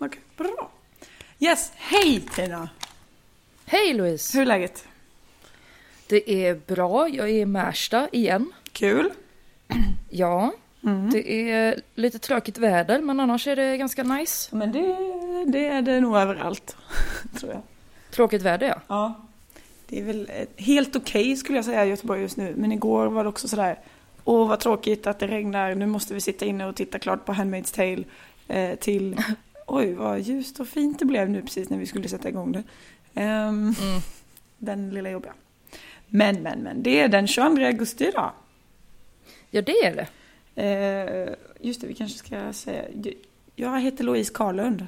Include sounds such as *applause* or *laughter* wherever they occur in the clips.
Okej, bra. Yes, hej Tina! Hej Louise! Hur är läget? Det är bra, jag är i Märsta igen. Kul. Ja, Mm. det är lite tråkigt väder men annars är det ganska nice. Men det, det är det nog överallt, *laughs* tror jag. Tråkigt väder ja. Ja. Det är väl eh, helt okej skulle jag säga i Göteborg just nu. Men igår var det också sådär, åh vad tråkigt att det regnar, nu måste vi sitta inne och titta klart på Handmaid's Tale. Eh, till, *laughs* oj vad ljust och fint det blev nu precis när vi skulle sätta igång det. Ehm, Mm. Den lilla jobbiga. Men, men, men, det är den 22 augusti idag. Ja det är det. Eh, just det, vi kanske ska säga, jag heter Louise Karlund.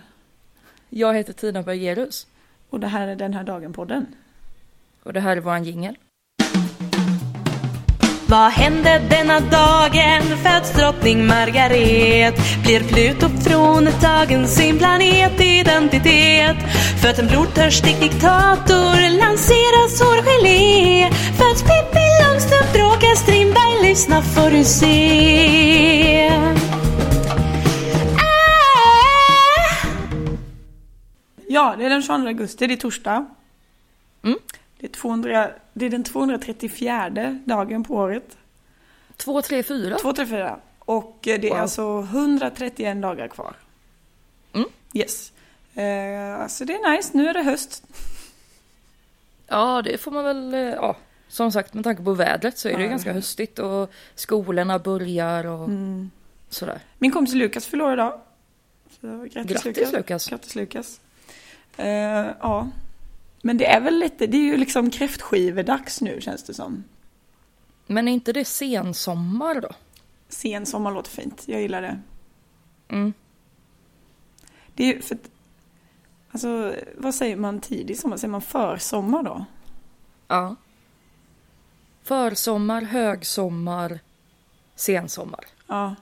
Jag heter Tina Bergerus Och det här är Den här dagen-podden. och det här är våran jingel. Vad hände denna dagen? Föds drottning Margaret Blir Pluto fråntagen sin planetidentitet Föds en blodtörstig diktator Lanseras hårgelé Föds Pippi Långstrump Bråkar Strindberg Lyssna får du se! Ja, det är den 22 augusti, det är torsdag. Mm. Det, är 200, det är den 234 dagen på året. Två, tre, fyra. 234. Och eh, det är Wow. alltså 131 dagar kvar. Mm. Yes. Eh, så det är nice, nu är det höst. Ja det får man väl, eh, ja. Som sagt med tanke på vädret så är det Ja. ganska höstigt och skolorna börjar och sådär. Min kompis Lukas fyller år idag. Så grattis, Grattis Lukas! Grattis Lukas. Eh, ja. Men det är väl lite, det är ju liksom kräftskivedags nu känns det som. Men är inte det sensommar då? Sen sommar låter fint, jag gillar det. Mm. Det är ju för att, alltså vad säger man tidig sommar? Säger man försommar då? Ja. Försommar, högsommar, sensommar. Ja.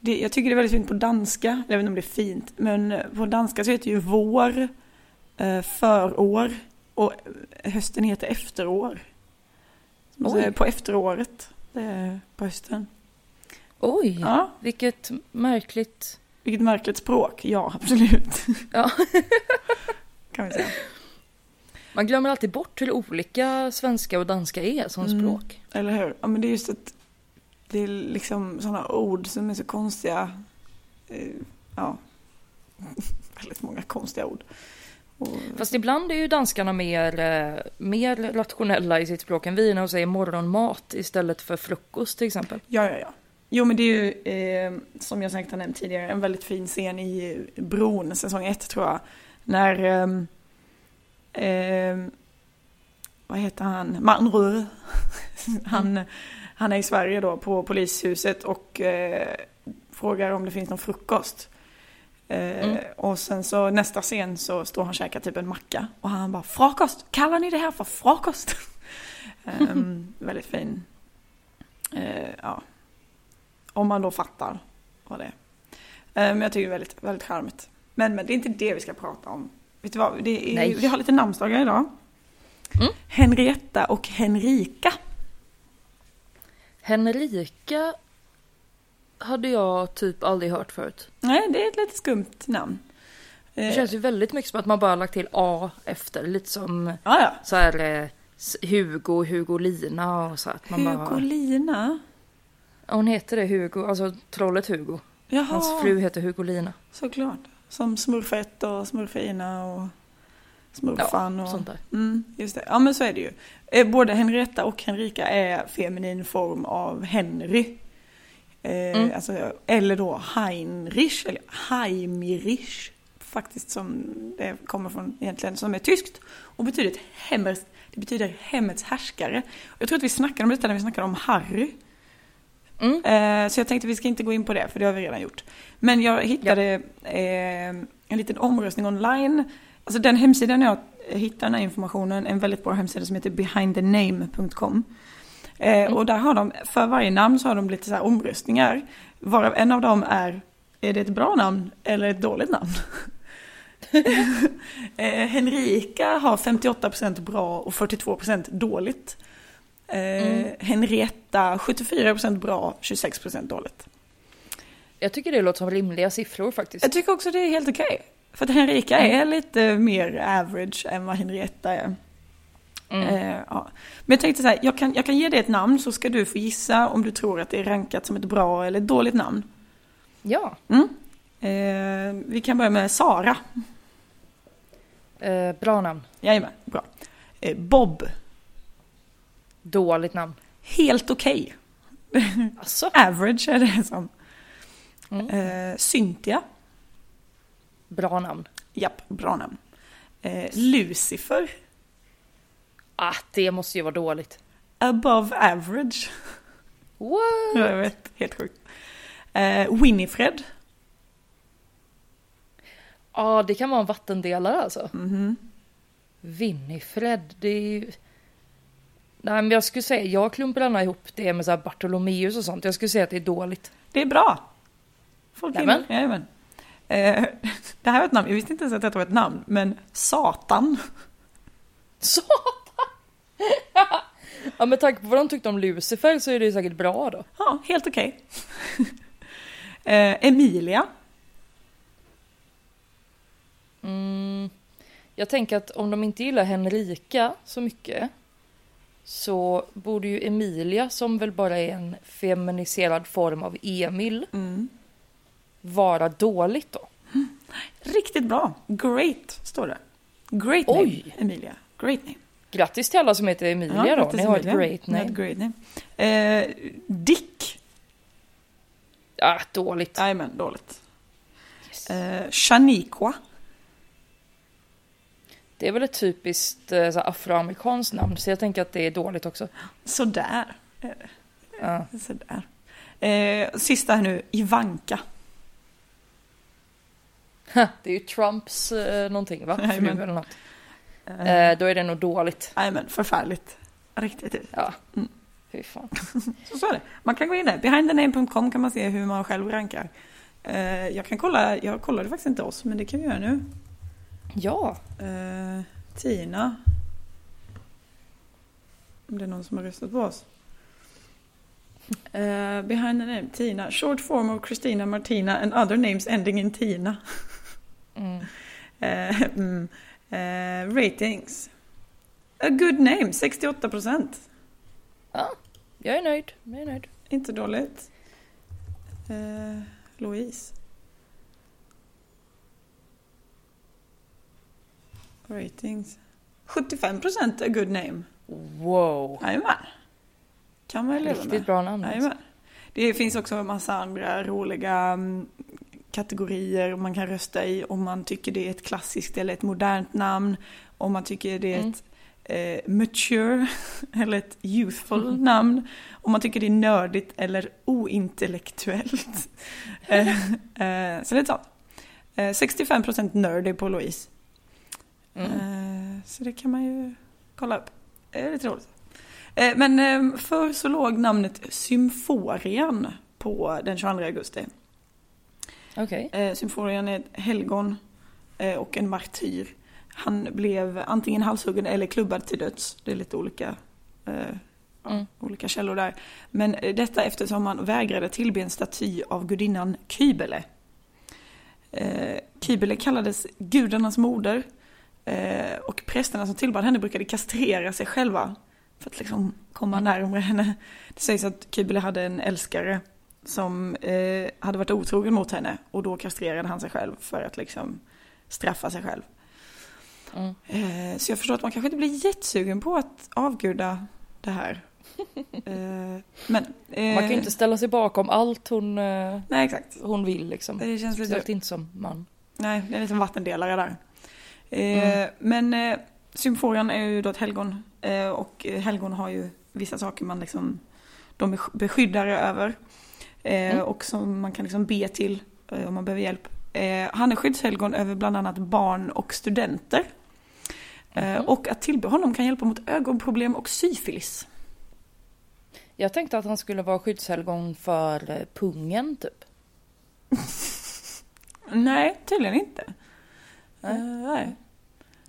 Det, jag tycker det är väldigt fint på danska, jag vet inte om det är fint, men på danska så heter det ju vår, förår och eh, hösten heter efterår. Oj. på efteråret, det är på hösten. Oj, Ja, vilket märkligt. vilket märkligt språk, ja absolut. *laughs* Ja. *laughs* kan vi säga. Man glömmer alltid bort hur olika svenska och danska är som Mm. språk. Eller hur? Ja men det är just att det är liksom sådana ord som är så konstiga. Eh, Ja, *laughs* väldigt många konstiga ord. Och, Fast ibland är ju danskarna mer, eh, mer rationella i sitt språk än vi när de säger morgonmat istället för frukost till exempel. Ja, ja, ja. Jo, men det är ju, eh, som jag säkert har nämnt tidigare, en väldigt fin scen i Bron, säsong ett tror jag. När, ehm, ehm, vad heter han, Manrur, *laughs* han, han är i Sverige då på polishuset och eh, frågar om det finns någon frukost. Eh, Mm. Och sen så nästa scen så står han och käkar typ en macka och han bara frukost, kallar ni det här för frukost? *laughs* Ehm, *laughs* väldigt fin. Eh, ja. Om man då fattar vad det är. Men jag tycker det är väldigt, väldigt charmigt. Men, men det är inte det vi ska prata om. Vet du vad, det är, Nej. vi har lite namnsdagar idag. Mm. Henrietta och Henrika. Henrika hade jag typ aldrig hört förut. Nej, det är ett lite skumt namn. Det Eh, känns ju väldigt mycket som att man bara lagt till A efter. Lite som ja, ja. så här eh, Hugo, Hugolina och så. Att man bara, Hugolina. Ja, hon heter det Hugo, alltså trollet Hugo. Jaha, Hans fru heter Hugolina. såklart. Som smurfett och smurfina och smurfan och... Sånt där. Mm, just det. Ja men så är det ju. Eh, Både Henrietta och Henrika är feminin form av Henry. Eh, Mm. alltså, eller då Heinrich, eller Heimirich. Faktiskt som det kommer från egentligen, som är tyskt. Och betyder hemmers, det betyder hemmets härskare. Jag tror att vi snackade om detta när vi snackade om Harry. Mm. Eh, så jag tänkte vi ska inte gå in på det, för det har vi redan gjort. Men jag hittade eh, en liten omröstning online. Alltså den hemsidan jag hittar den här informationen, en väldigt bra hemsida som heter behindthename.com. Eh, Och där har de, för varje namn så har de lite så här omröstningar. Varav en av dem är, är det ett bra namn eller ett dåligt namn? *laughs* eh, Henrika har 58% bra och 42% dåligt. Eh, Henrietta 74% bra, 26% dåligt. Jag tycker det låter som rimliga siffror faktiskt. Jag tycker också det är helt okej. För att Henrika är lite mer average än vad Henrietta är. Mm. Eh, ja. Men jag tänkte så här, jag kan, jag kan ge dig ett namn så ska du få gissa om du tror att det är rankat som ett bra eller ett dåligt namn. Ja. Mm. Eh, vi kan börja med Sara. Eh, bra namn. Jajamän, bra. Eh, Bob. Dåligt namn. Helt okej. Alltså. *laughs* Average är det som. Mm. Eh, Cynthia. Bra namn. Japp, bra namn. Lucifer. Ah, det måste ju vara dåligt. Above average. What? Jag vet, helt sjukt. Eh, Winifred. Ja, det kan vara en vattendelare alltså. Mhm. Winifred, det är ju... Nej, men jag skulle säga, jag klumpar gärna ihop det med så här Bartolomeus och sånt. Jag skulle säga att det är dåligt. Det är bra. Folk gillar Jajamän. Eh, *laughs* det här var ett namn, jag visste inte ens att detta var ett namn, men Satan. Satan! *laughs* ja, med tanke på vad de tyckte om Lucifer så är det ju säkert bra då. Ja, helt okej. *laughs* eh, Emilia. Mm, jag tänker att om de inte gillar Henrika så mycket så borde ju Emilia, som väl bara är en feminiserad form av Emil, Mm. vara dåligt då. Riktigt bra. Great, står det. Great name, Oj. Emilia. Great name. Grattis till alla som heter Emilia då, grattis, ni har Emilia. ett great name. ett great name. Eh, Dick. Ah, dåligt. Jajamän, dåligt. Yes. Eh, Shaniqua. Det är väl ett typiskt eh, afroamerikanskt namn så jag tänker att det är dåligt också. Sådär. Ja. Sådär. Eh, sista här nu, Ivanka. Det är ju Trumps eh, någonting va? Fru eller något. Eh, Eh, då är det nog dåligt. Jajamän, förfärligt. Riktigt. Ja. Mm. Fy fan. *laughs* Så, så är det. Man kan gå in där. Behindthename.com kan man se hur man själv rankar. Eh, jag kan kolla, jag kollade faktiskt inte oss, men det kan vi göra nu. Ja. Tina. Om det är någon som har röstat på oss. Eh, behind the name, Tina. Short form of Christina Martina and other names ending in Tina. Mm. *laughs* Eh, mm, eh, ratings. A good name, 68 procent. ja. Jag är nöjd. Jag är nöjd. Inte dåligt. Eh, Louise. Ratings. 75 procent a good name. Wow. Jajamän. Kan man ju leva Riktigt med. bra namn. alltså. Det finns också en massa andra roliga mm, kategorier man kan rösta i om man tycker det är ett klassiskt eller ett modernt namn. Om man tycker det är Mm. ett eh, mature *laughs* eller ett youthful namn. Om man tycker det är nördigt eller ointellektuellt. *laughs* eh, eh, så det är sånt. Eh, 65% nerdy på Louise. Mm. Eh, så det kan man ju kolla upp. Det är lite roligt. Eh, Men eh, förr så låg namnet Symforian på den 22 augusti. Okej. Eh, Symforian är ett helgon eh, och en martyr. Han blev antingen halshuggen eller klubbad till döds. Det är lite olika, eh, Mm. olika källor där. Men eh, detta eftersom han vägrade tillbe en staty av gudinnan Kybele. Eh, Kybele kallades gudarnas moder eh, och prästerna som tillbad henne brukade kastrera sig själva för att liksom komma närmare henne. Det sägs att Kybele hade en älskare som eh, hade varit otrogen mot henne och då kastrerade han sig själv för att liksom straffa sig själv. Mm. Eh, så jag förstår att man kanske inte blir jättesugen på att avguda det här. *laughs* Eh, men... Eh, Man kan ju inte ställa sig bakom allt hon, eh, Nej, exakt. hon vill liksom. Det känns lite... Speciellt inte som man. Nej, det är lite en vattendelare där. Eh, Mm. Men symforian är ju då ett helgon. Och helgon har ju vissa saker man liksom... De är beskyddare över. Eh, Mm. Och som man kan liksom be till eh, om man behöver hjälp. Eh, han är skyddshelgon över bland annat barn och studenter. Mhm. och att tillbe honom kan hjälpa mot ögonproblem och syfilis. Jag tänkte att han skulle vara skyddshelgon för pungen typ. *laughs* Nej, tydligen inte. Nej. Nej.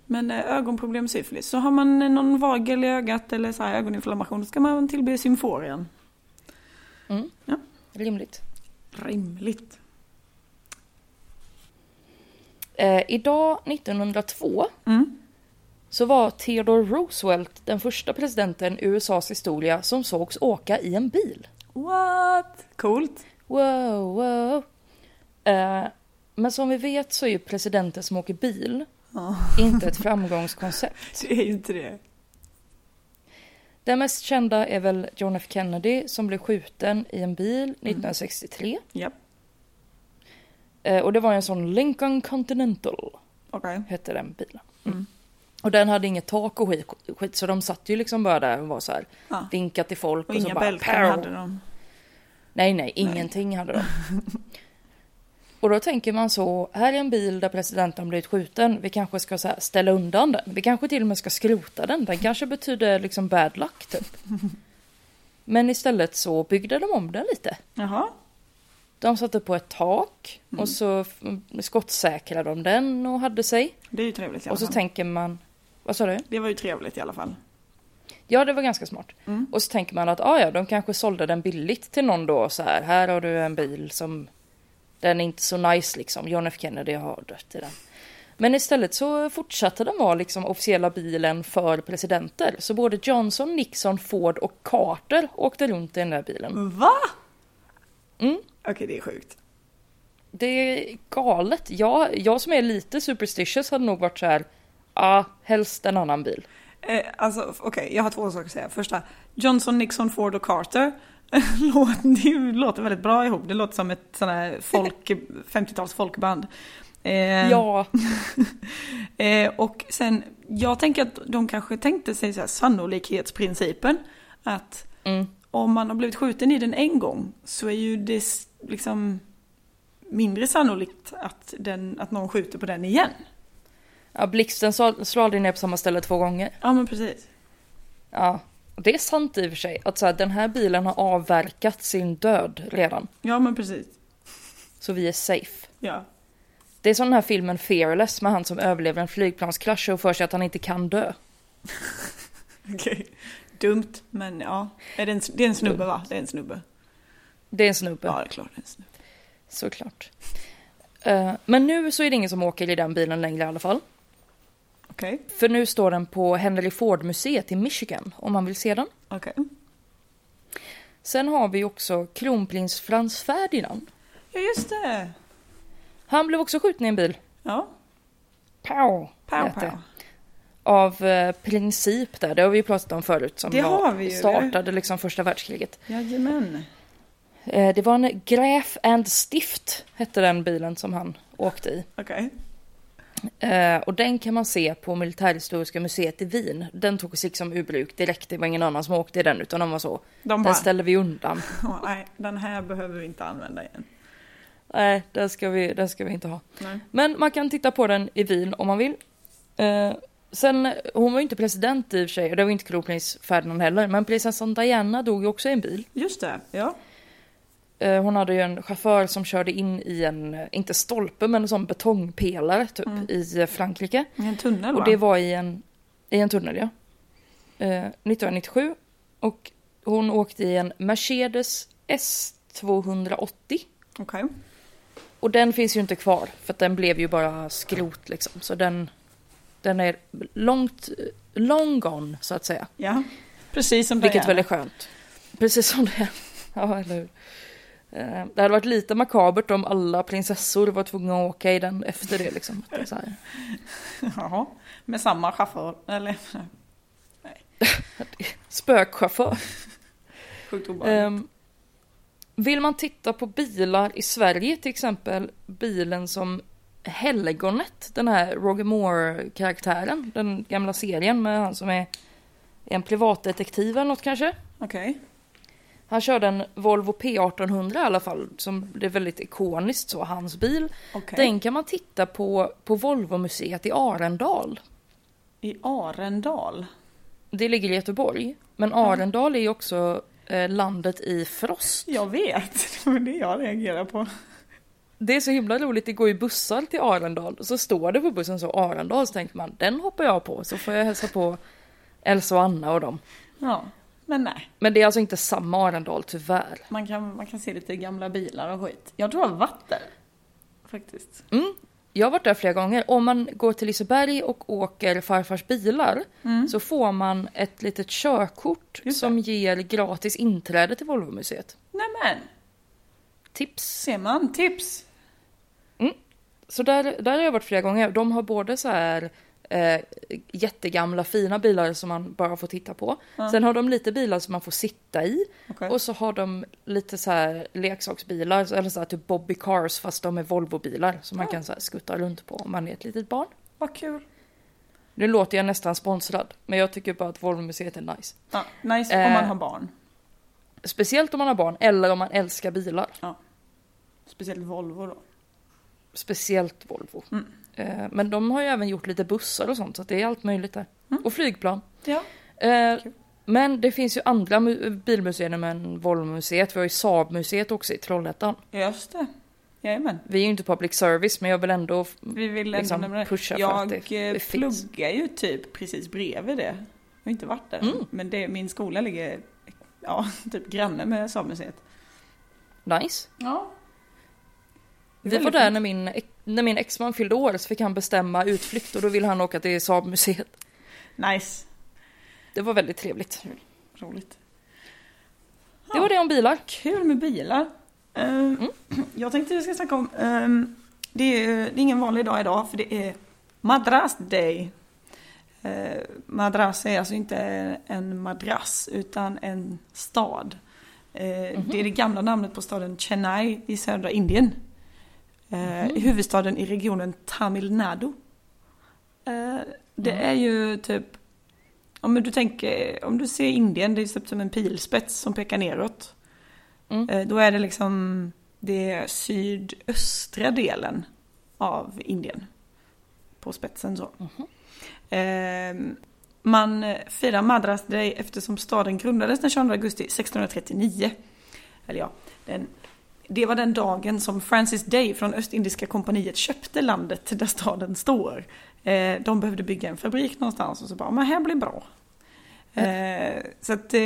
Men ögonproblem och syfilis. Så har man någon vagel i ögat eller så här ögoninflammation då ska man tillbe symforian. Mm. Ja. Rimligt. Rimligt. Eh, idag 1902 Mm. så var Theodore Roosevelt den första presidenten i USAs historia som sågs åka i en bil. What? Coolt. Wow, wow. Eh, men som vi vet så är ju presidenter som åker bil Ja. inte ett *laughs* framgångskoncept. Det är inte det. Den mest kända är väl John F Kennedy som blev skjuten i en bil 1963. Japp. Eh, och det var en sån Lincoln Continental, Okej. hette den bilen. Mm. Och den hade inget tak och skit, skit så de satt ju liksom bara där och var så här, Ja. vinkat till folk Och och, så inga bara bälten hade de. Nej, nej, ingenting hade de. *laughs* Och då tänker man så, här är en bil där presidenten blivit skjuten, vi kanske ska här ställa undan den. Vi kanske till och med ska skrota den, den kanske betyder liksom bad luck typ. *laughs* Men istället så byggde de om den lite. Jaha. De satte på ett tak Mm. och så f- skottsäkrade de den och hade sig. Det är ju trevligt i alla Och så fall. tänker man, vad sa du? Det var ju trevligt i alla fall. Ja, det var ganska smart. Mm. Och så tänker man att ah, ja, de kanske sålde den billigt till någon då så här. Här har du en bil som den är inte så nice liksom. John F Kennedy har dött i den. Men istället så fortsatte den vara liksom officiella bilen för presidenter. Så både Johnson, Nixon, Ford och Carter åkte runt i den där bilen. Va? Mm. Okej, det är sjukt. Det är galet. Jag, jag som är lite superstitious hade nog varit så här. Ja, helst en annan bil. Eh, alltså, okej, jag har två saker att säga. Första, Johnson, Nixon, Ford och Carter. *laughs* Låt- det låter väldigt bra ihop. Det låter som ett sån här folk, *laughs* 50-tals folkband. Eh, Ja, *laughs* Eh, och sen, jag tänker att de kanske tänkte sig så här sannolikhetsprincipen. Att mm. om man har blivit skjuten i den en gång så är ju det liksom mindre sannolikt att, den, att någon skjuter på den igen. ja blixten slår aldrig ner på samma ställe två gånger. Ja men precis. Ja, det är sant i och för sig. Att så här, den här bilen har avverkat sin död redan. Ja men precis. Så vi är safe. Ja. Det är som den här filmen Fearless med han som överlever en flygplanskrasch och för sig att han inte kan dö. *laughs* Okej. Dumt, men ja. Är det, en, det är en snubbe va? Det är en snubbe. Det är en snubbe, Ja, det är klart det är en snubbe. såklart. Eh, men nu så är det ingen som åker i den bilen längre i alla fall. Okej. För nu står den på Henry Ford-museet i Michigan om man vill se den. Okej. Sen har vi också kronprins Frans Ferdinand. Ja just det. Han blev också skjuten i en bil. Ja. Pow! Pow pow. Av eh, princip där, det har vi ju pratat om förut. Som Det har vi ju. startade liksom första världskriget. Jajamän. Eh, det var en Graf and Stift, hette den bilen som han åkte i. Okej. Eh, och den kan man se på Militärhistoriska museet i Wien. Den togs liksom ur bruk direkt, det var ingen annan som åkte i den utan de var så. De bara, Den ställer vi undan. *laughs* "Åh, nej, den här behöver vi inte använda igen. Nej, den ska vi, den ska vi inte ha. Nej. Men man kan titta på den i Wien om man vill. Eh, sen, hon var ju inte president i och för sig, och det var inte kronprins Ferdinand heller. Men prinsessan Diana dog ju också i en bil. Just det, ja. Eh, hon hade ju en chaufför som körde in i en, inte stolpe, men en sån betongpelare typ Mm. i eh, Frankrike. I en tunnel Och va? det var i en, i en tunnel ja. Eh, 1997. Och hon åkte i en Mercedes S280. Okej. Och den finns ju inte kvar för den blev ju bara skrot liksom. Så den, den är långt, long gone så att säga. Ja. Precis som Vilket Diana. väl är skönt. Precis som det är. *laughs* Ja, eller hur. Eh, Det hade varit lite makabert om alla prinsessor var tvungna att åka i den efter det liksom. Det så här. *laughs* Jaha. Med samma chaufför, eller? *laughs* Spökchaufför. Sjukt. Um, vill man titta på bilar i Sverige till exempel bilen som Helgonet, den här Roger Moore-karaktären, den gamla serien med han som är en privatdetektiv eller något kanske. Okej. Han körde en Volvo P1800 i alla fall, som blev väldigt ikoniskt så, hans bil. Okej. Den kan man titta på på Volvo-museet i Arendal. I Arendal. Det ligger i Göteborg. Men Arendal är ju också eh, landet i frost. Jag vet, *laughs* det var det jag reagerade på. Det är så himla roligt, det går ju bussar till Arendal så står det på bussen så Arendal så tänker man den hoppar jag på så får jag hälsa på Elsa och Anna och dem. Ja. Men nej, Men det är alltså inte samma Arendal tyvärr. man kan, man kan se lite gamla bilar och skit. Jag tror jag har varit där. Faktiskt. Mm. Jag har varit där flera gånger. Om man går till Liseberg och åker farfars bilar så får man ett litet körkort Mm. Som ger gratis inträde till Volvomuseet. Nämen, Tips! ser man? Tips! Så där, där har jag varit flera gånger. De har både så här eh, jättegamla fina bilar som man bara får titta på. Sen har de lite bilar som man får sitta i. Okej. Och så har de lite så här leksaksbilar, eller så här typ Bobby Cars fast de är Volvo-bilar som man kan så här skutta runt på om man är ett litet barn. Vad kul. Nu låter jag nästan sponsrad, men jag tycker bara att Volvomuseet är nice. Ja, nice om Eh. man har barn. Speciellt om man har barn eller om man älskar bilar. Speciellt Volvo då. Speciellt Volvo. Mm. Eh, Men de har ju även gjort lite bussar och sånt så att det är allt möjligt där. Mm. Och flygplan. Ja. Eh, Kul. Men det finns ju andra mu- bilmuseer än Volvomuseet. Vi har ju Saabmuseet också i Trollhättan. Just det. Jajamän. Vi är ju inte public service men jag vill ändå Vi vill Liksom pusha för Jag att det- eh, det finns. pluggar ju typ precis bredvid det. Jag har inte varit där Mm. Men det, min skola ligger ja, *laughs* typ granne med Samemuseet. nice. Ja. Vi var där när min, när min exman fyllde år så fick han bestämma utflykt och då ville han åka till Saabmuseet. Nice. Det var väldigt trevligt. Roligt. Det var det om bilar. Kul med bilar. Ehm, Mm. *clears throat* Jag tänkte vi ska snacka om, ehm, det, är, det är ingen vanlig dag idag för det är Madras Day. Uh, Madras är alltså inte en madrass utan en stad. Eh, Det är det gamla namnet på staden Chennai i södra Indien. Eh, Huvudstaden i regionen Tamil Nadu. Eh, det är ju typ, om du tänker, om du ser Indien, det är typ som en pilspets som pekar neråt. Mm. Eh, Då är det liksom det sydöstra delen av Indien. På spetsen så. Eh, Man firar Madras Day eftersom staden grundades den 22 augusti 1639. Eller ja, den, det var den dagen som Francis Day från Östindiska kompaniet köpte landet där staden står. Eh, De behövde bygga en fabrik någonstans och så bara, men här blir bra. Eh, så att eh,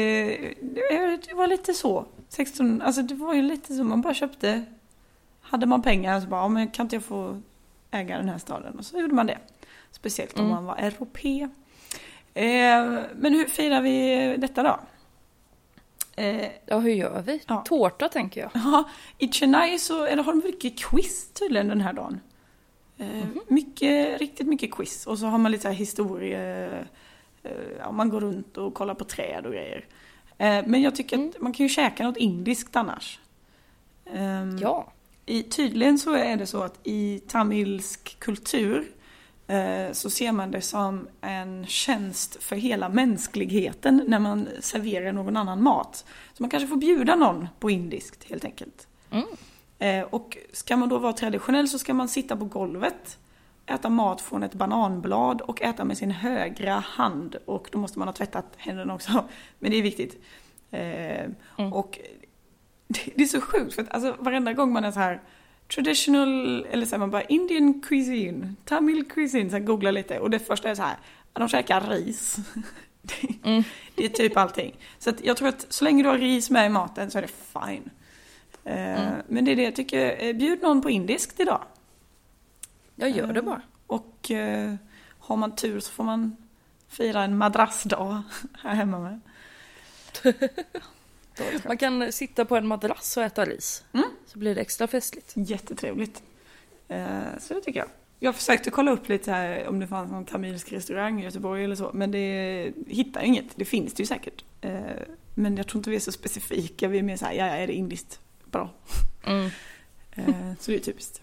det var lite så. 16, alltså det var ju lite så, man bara köpte. Hade man pengar så bara, men kan inte jag få äga den här staden? Och så gjorde man det. Speciellt om Mm. man var europé. Men hur firar vi detta då? Eh, Ja, hur gör vi? Ja. Tårta tänker jag. Ja, i Chennai så det, har de mycket quiz tydligen den här dagen. Eh, mycket, riktigt mycket quiz. Och så har man lite så här historie, eh, ja, man går runt och kollar på träd och grejer. Eh, men jag tycker att man kan ju käka något indiskt annars. Ehm, Ja. i, tydligen så är det så att i tamilsk kultur så ser man det som en tjänst för hela mänskligheten när man serverar någon annan mat. Så man kanske får bjuda någon på indiskt helt enkelt. Mm. Eh, och ska man då vara traditionell så ska man sitta på golvet, äta mat från ett bananblad och äta med sin högra hand. Och då måste man ha tvättat händerna också. *laughs* Men det är viktigt. Eh, Och *laughs* det, det är så sjukt för att alltså, varenda gång man är så här traditional, eller så här, man bara Indian cuisine, Tamil cuisine, så googlar lite och det första är så här, de käkar ris. det, *laughs* det är typ allting. Så jag tror att så länge du har ris med i maten så är det fine. Eh, Men det är det jag tycker, eh, bjud någon på indiskt idag. Jag gör det bara. Och eh, har man tur så får man fira en madrassdag *laughs* här hemma med. *laughs* Man kan sitta på en madrass och äta ris. Mm. Så blir det extra festligt. Jättetrevligt. Eh, så det tycker jag. Jag försökte kolla upp lite här om det fanns någon tamilsk restaurang i Göteborg eller så. Men det hittar jag inget. Det finns det ju säkert. Eh, men jag tror inte vi är så specifika. Vi är mer så här, ja, ja, är det indiskt? Bra. Mm. Eh, så det är typiskt.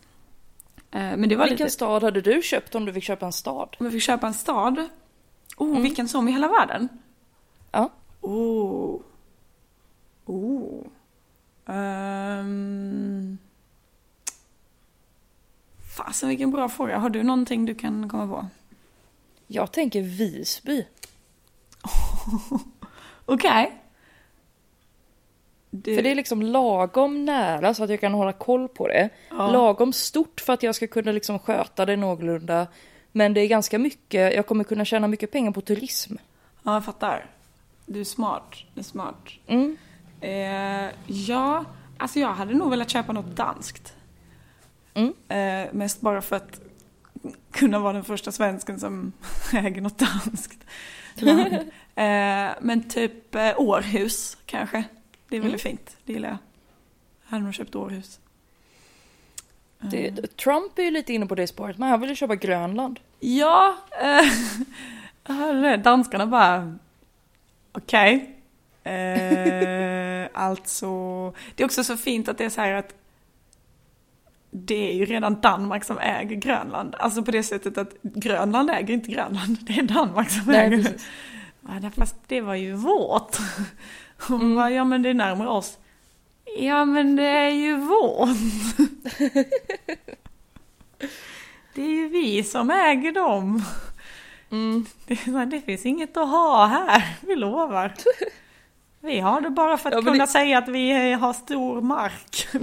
Men det var Vilken lite... stad hade du köpt om du fick köpa en stad? Om jag fick köpa en stad. Oh, vilken som i hela världen? Ja. Oh. Oh. Um... Fasen vilken bra fråga. Har du någonting du kan komma på? Jag tänker Visby. *laughs* Okej. Du... För det är liksom lagom nära så att jag kan hålla koll på det. Ja. Lagom stort för att jag ska kunna liksom sköta det någorlunda. Men det är ganska mycket, jag kommer kunna tjäna mycket pengar på turism. Ja, jag fattar. Du är smart. Du är smart. Mm. Eh, ja, alltså jag hade nog velat köpa något danskt. Mm. Eh, mest bara för att kunna vara den första svensken som *laughs* äger något danskt land. *laughs* eh, men typ eh, Århus kanske. Det är väldigt fint, det gillar jag. Jag hade nog köpt Århus. Det, Trump är ju lite inne på det spåret, men han vill ju köpa Grönland. Ja, eh. *laughs* Danskarna bara, okej. Eh, alltså, det är också så fint att det är så här att det är ju redan Danmark som äger Grönland. Alltså på det sättet att Grönland äger inte Grönland, det är Danmark som Nej, äger det. precis. Ja, fast det var ju vårt. Hon bara, ja men det är närmare oss. Ja men det är ju vårt. *laughs* Det är ju vi som äger dem. Mm. Det, det finns inget att ha här, vi lovar. *laughs* Vi har det bara för att Ja, kunna det- säga att vi har stor mark. *laughs*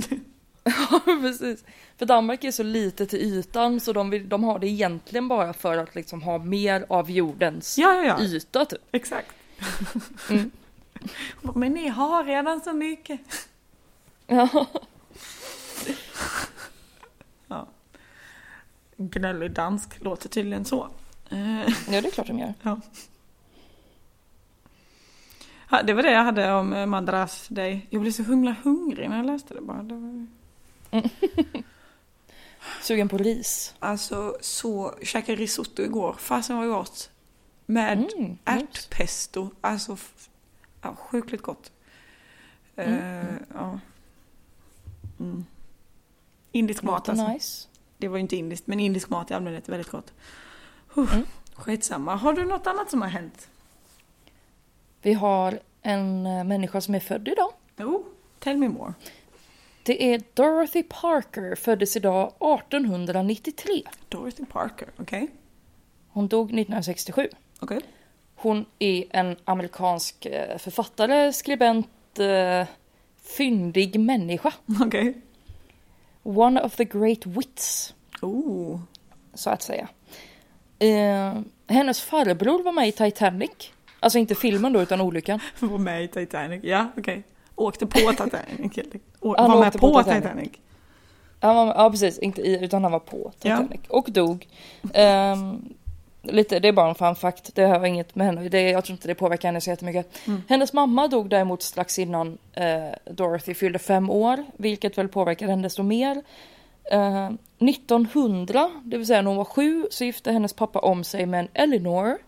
Ja, precis. För Danmark är så lite till ytan så de, vill, de har det egentligen bara för att liksom ha mer av jordens Ja, ja, ja, yta typ. exakt. *laughs* Mm. Men ni har redan så mycket. Ja. *laughs* Ja. Gnällig dansk låter tydligen så. Eh, ja, det är klart de gör. Ja. Det var det jag hade om eh, Madras Day. Jag blev så himla hungrig när jag läste det bara. Det var... *laughs* Sugen på ris. Alltså så, käkade risotto igår. Fasen var gott. Med Mm, nice. ärtpesto. Alltså, ja, sjukligt gott. Eh, ja. Mm. Indisk mat alltså. nice. Det var ju inte indiskt, men indisk mat i allmänhet är väldigt gott. Uh, Mm. Skitsamma. Har du något annat som har hänt? Vi har en eh, människa som är född idag. Jo, tell me more. Det är Dorothy Parker, föddes idag 1893. Dorothy Parker, okej? Hon dog 1967. Okej. Hon är en amerikansk eh, författare, skribent, eh, fyndig människa. Okej. One of the great wits, Oh. så att säga. Eh, hennes farbror var med i Titanic. Alltså inte filmen då, utan olyckan. *laughs* Var med i Titanic. Ja, okej. Åkte på *laughs* Titanic. Å- Han var med på, på Titanic. Titanic. Han var, ja, precis. Inte i, utan han var på Ja. Titanic. Och dog. Ehm, lite, det är bara en fun fact. Det har inget med henne. Det, jag tror inte det påverkar henne så jättemycket. Mm. Hennes mamma dog däremot strax innan eh, Dorothy fyllde fem år. Vilket väl påverkade henne desto mer. Eh, 1900, det vill säga när hon var sju, så gifte hennes pappa om sig med en Eleanor.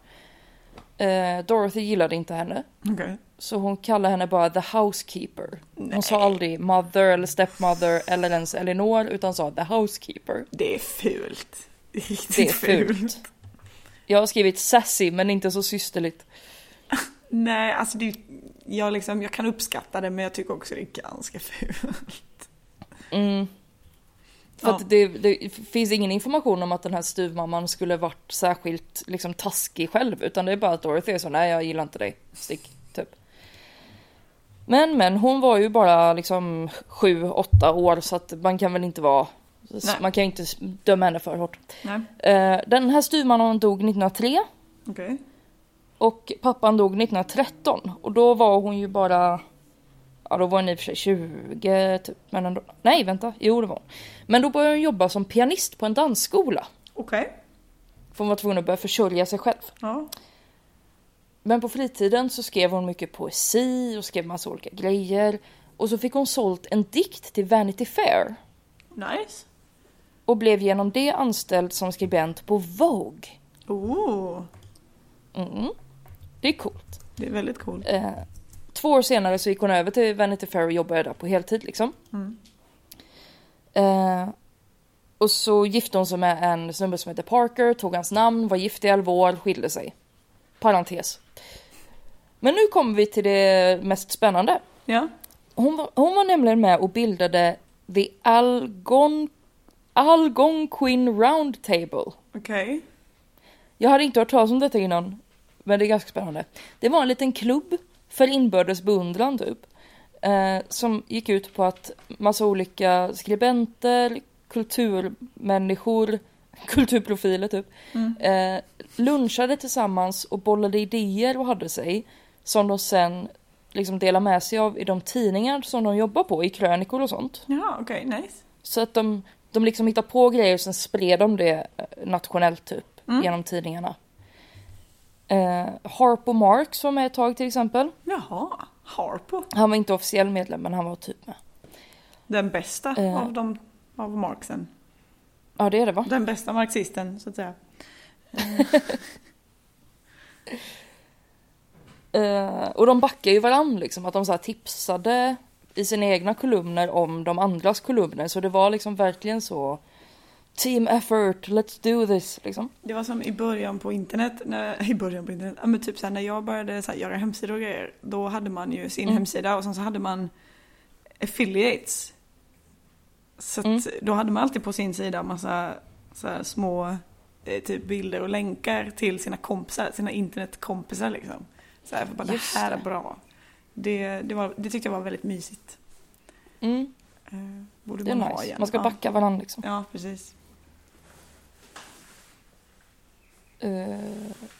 Eh, Dorothy gillade inte henne. Okej. Så hon kallade henne bara the housekeeper. Hon Nej. sa aldrig mother eller stepmother eller ens Elinor utan sa the housekeeper. Det är fult. *laughs* Det är riktigt Det är fult. Jag har skrivit sassy men inte så systerligt. *laughs* Nej, alltså det jag, liksom, jag kan uppskatta det men jag tycker också det är ganska fult. Mm. För Ja. att det, det finns ingen information om att den här styvmamman skulle varit särskilt liksom taskig själv utan det är bara att Dorothy är så nej jag gillar inte dig, stick, typ. Men men hon var ju bara liksom sju, åtta år så att man kan väl inte vara Nej. man kan ju inte döma henne för hårt. Nej, Eh, Den här styvmannen dog 1903 okej. och pappan dog 1913 och då var hon ju bara då var hon i och för sig 20 typ men ändå Nej vänta, jo det var hon. Men då började hon jobba som pianist på en dansskola. Okej. För hon var tvungen att börja försörja sig själv. Ja. Men på fritiden så skrev hon mycket poesi och skrev massa olika grejer. Och så fick hon sålt en dikt till Vanity Fair. Nice. Och blev genom det anställd som skribent på Vogue. Oh, Mm. Det är coolt. det är väldigt coolt. Eh, två år senare så gick hon över till Vanity Fair och jobbade där på heltid liksom. Mm. Eh, och så gifte hon sig med en snubbe som heter Parker, tog hans namn, var gift i 11 år, skilde sig. Parentes. Men nu kommer vi till det mest spännande. Ja. Hon var, hon var nämligen med och bildade The Algon, Algonquin Round Table. Okej. Jag hade inte hört talas om detta innan, men det är ganska spännande. Det var en liten klubb för inbördes beundran typ. Eh, som gick ut på att massa olika skribenter, kulturmänniskor, *laughs* kulturprofiler typ. Mm. Eh, lunchade tillsammans och bollade idéer och hade sig. som de sen liksom delar med sig av i de tidningar som de jobbar på, i krönikor och sånt. Ja, okej, nice. Så att de, de liksom hittar på grejer och sen spred de det eh, nationellt typ Mm. genom tidningarna. Eh, Harpo Marx var med ett tag till exempel. Jaha, Harpo. Han var inte officiell medlem men han var typ med. Den bästa Eh. av de av Marxen. Ja det är det va? Den bästa marxisten, så att säga. *laughs* Eh, och de backar ju varann liksom, att de så tipsade i sina egna kolumner om de andras kolumner. Så det var liksom verkligen så Team effort, let's do this liksom. Det var som i början på internet, när, *laughs* i början på internet, ja men typ såhär när jag började så här, göra hemsidor och grejer, då hade man ju sin Mm. hemsida och sen så hade man affiliates. Så Mm. då hade man alltid på sin sida massa så här, små eh, typ bilder och länkar till sina kompisar, sina internetkompisar liksom. Så här, för bara Just det här är bra. Det, det, var, det tyckte jag var väldigt mysigt. Mm, Eh, borde det är man ha nice. igen. Man ska backa varann liksom. Ja, precis. Eh,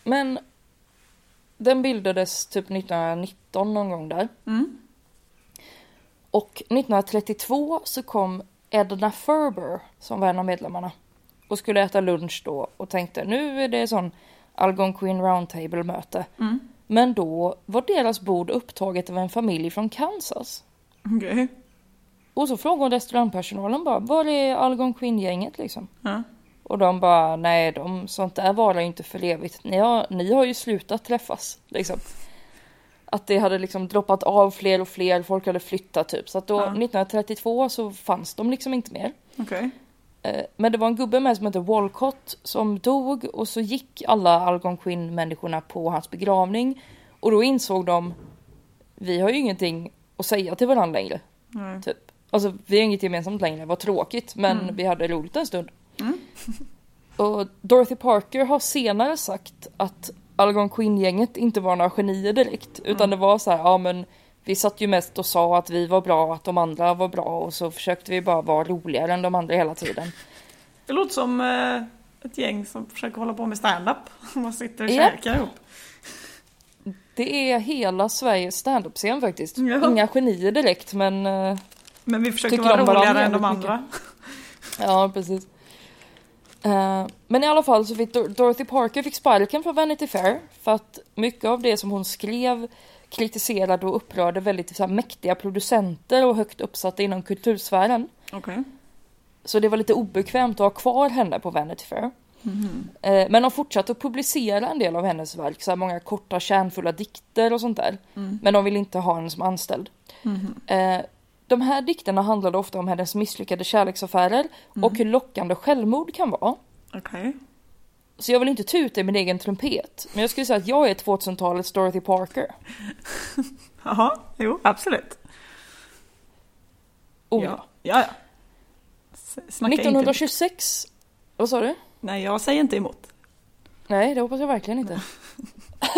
men den bildades typ 1919 någon gång där. Mm. Och 1932 så kom Edna Ferber som var en av medlemmarna. Och skulle äta lunch då och tänkte nu är det sån Algonquin Roundtable möte. Mm. Men då var deras bord upptaget av en familj från Kansas. Okej. Och så frågade restaurangpersonalen bara, var är Algonquin-gänget liksom? Ja. Och de bara, nej de, sånt där varar ju inte för evigt. Ni har, ni har ju slutat träffas liksom. Att det hade liksom droppat av fler och fler, folk hade flyttat typ. Så att då Ja. 1932 så fanns de liksom inte mer. Okej. Eh, Men det var en gubbe med som hette Walcott som dog och så gick alla Algonquin-människorna på hans begravning. Och då insåg de, vi har ju ingenting att säga till varandra längre. Nej. Typ. Alltså vi har inget gemensamt längre, vad tråkigt men Mm. vi hade roligt en stund. Och Dorothy Parker har senare sagt att Algonquin-gänget inte var några genier direkt. Utan Mm. det var så här, ja men vi satt ju mest och sa att vi var bra att de andra var bra och så försökte vi bara vara roligare än de andra hela tiden. Det låter som eh, ett gäng som försöker hålla på med stand-up. *laughs* Man sitter och käkar ihop. Det är hela Sveriges standup-scen faktiskt. Ja. Inga genier direkt men eh, Men vi försöker vara roligare än de andra. Ja, precis. Eh, men i alla fall så fick Dor- Dorothy Parker fick sparken från Vanity Fair för att mycket av det som hon skrev kritiserade och upprörde väldigt så här, mäktiga producenter och högt uppsatta inom kultursfären. Okej. Så det var lite obekvämt att ha kvar henne på Vanity Fair. Eh, men de fortsatte att publicera en del av hennes verk, så många korta kärnfulla dikter och sånt där. Mm. Men de ville inte ha henne som anställd. Eh, de här dikterna handlade ofta om hennes misslyckade kärleksaffärer och hur lockande självmord kan vara. Okej. Så jag vill inte tuta i min egen trumpet, men jag skulle säga att jag är 2000-talets Dorothy Parker. *laughs* Jaha, jo absolut. Oh, ja. ja, ja. Snacka inte. 1926, vad sa du? Nej, jag säger inte emot. Nej, det hoppas jag verkligen inte. *laughs* *laughs*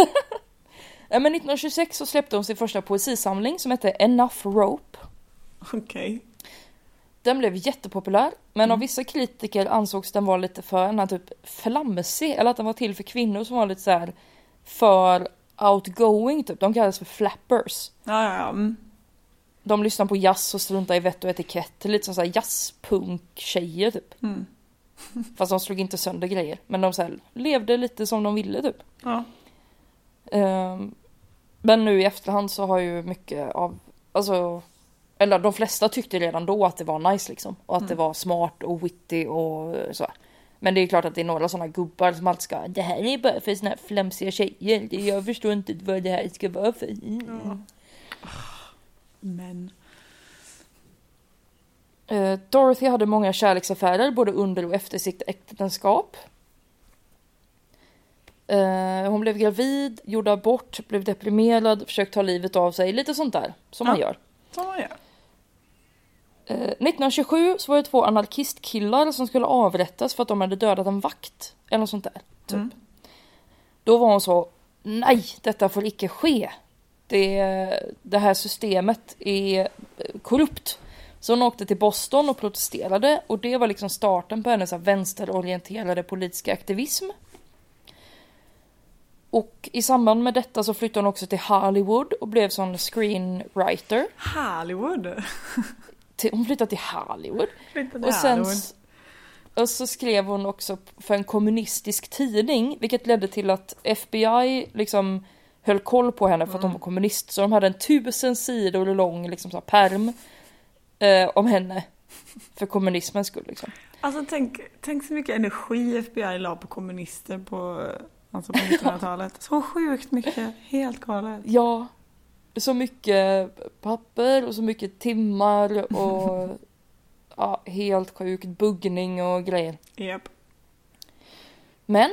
Nej, men 1926 så släppte hon sin första poesisamling som hette Enough Rope. *laughs* Okej. Den blev jättepopulär, men av vissa kritiker ansågs den vara lite för den här typ flamsig, eller att den var till för kvinnor som var lite så här för outgoing typ. De kallades för flappers. Ja, ja, ja. Mm. De lyssnar på jazz och struntar i vett och etikett. Lite som så här jazzpunk-tjejer typ. Mm. *laughs* Fast de slog inte sönder grejer. Men de så här, levde lite som de ville typ. Ja. Ehm, men nu i efterhand så har ju mycket av, alltså, eller de flesta tyckte redan då att det var nice liksom. Och att det var smart och witty och så. Men det är klart att det är några sådana gubbar som alltid ska, det här är bara för såna här flamsiga tjejer. Jag förstår inte vad det här ska vara för. Mm. Men. Eh, Dorothy hade många kärleksaffärer både under och efter sitt äktenskap. Eh, hon blev gravid, gjorde abort, blev deprimerad, försökte ta livet av sig. Lite sånt där som man Ja. gör. Som man gör. Eh, 1927 så var det två anarkistkillar som skulle avrättas för att de hade dödat en vakt. Eller något sånt där. Typ. Mm. Då var hon så, nej, detta får icke ske. Det, det här systemet är eh, korrupt. Så hon åkte till Boston och protesterade och det var liksom starten på hennes vänsterorienterade politiska aktivism. Och i samband med detta så flyttade hon också till Hollywood och blev sån screenwriter. Hollywood. *laughs* Till, hon flyttade till Hollywood. Flyttade Och sen Hollywood. och så skrev hon också för en kommunistisk tidning, vilket ledde till att FBI liksom höll koll på henne för att hon var kommunist. Så de hade en tusen sidor lång liksom så här perm eh, om henne. För kommunismens skull liksom. Alltså tänk, tänk så mycket energi FBI la på kommunister på, alltså på *laughs* 1900-talet. Så sjukt mycket, helt galet. Ja, så mycket papper och så mycket timmar och *laughs* ja, helt sjukt buggning och grejer. Japp. Men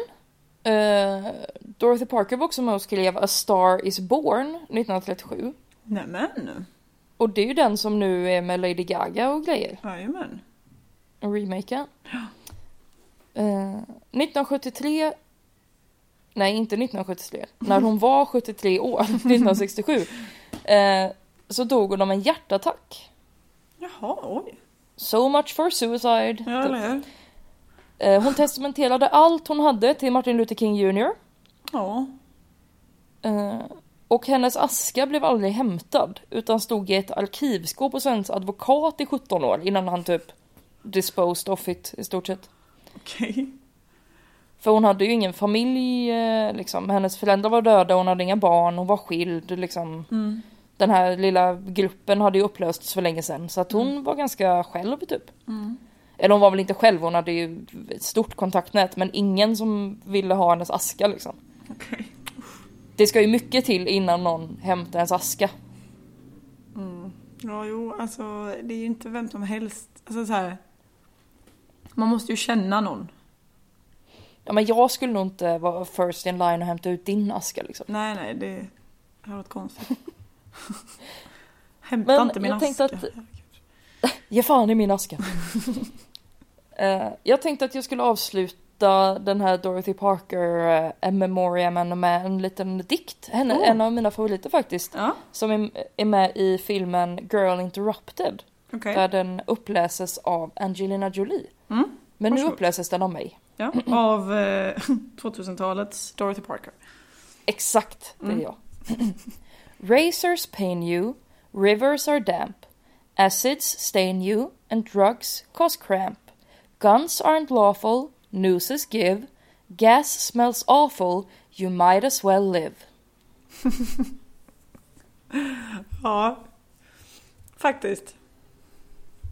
eh, Dorothy Parker var också med och skrev A Star Is Born 1937. Nämen. Och det är ju den som nu är med Lady Gaga och grejer. Jajamän. En remake. Eh, 1973 Nej, inte 1973. När hon var 73 år, *laughs* 1967. Eh, så dog hon av en hjärtattack. Jaha, oj. So much for suicide. Ja? Eh, hon testamenterade allt hon hade till Martin Luther King Jr. Ja. Eh, och hennes aska blev aldrig hämtad utan stod i ett arkivskåp hos hennes advokat i 17 år innan han typ disposed of it i stort sett. Okej. För hon hade ju ingen familj eh, liksom. Hennes föräldrar var döda, hon hade inga barn, hon var skild liksom. Mm. Den här lilla gruppen hade ju upplösts för länge sedan så att hon var ganska själv typ. Mm. Eller hon var väl inte själv, hon hade ju ett stort kontaktnät men ingen som ville ha hennes aska liksom. Okej. Det ska ju mycket till innan någon hämtar ens aska. Mm. Ja, jo, alltså det är ju inte vem som helst. Alltså så här. Man måste ju känna någon. Ja men jag skulle nog inte vara first in line och hämta ut din aska liksom. Nej, nej, det hade varit konstigt. *laughs* Hämta Men inte min jag aska. att- *laughs* Ge fan i min aska. *laughs* Eh, jag tänkte att jag skulle avsluta den här Dorothy Parker uh, A Memoriam med en liten dikt. Henne, Oh. En av mina favoriter faktiskt. Ja, Som är, är med i filmen Girl Interrupted. okej. Där den uppläses av Angelina Jolie. Mm. Men nu uppläses den av mig. Ja, av eh, *laughs* 2000-talets Dorothy Parker. Exakt, det är Mm. jag. Razors pain you, rivers are damp, acids stain you, and drugs cause cramp. Guns aren't lawful, nooses give, gas smells awful, you might as well live. *laughs* Ja, faktiskt.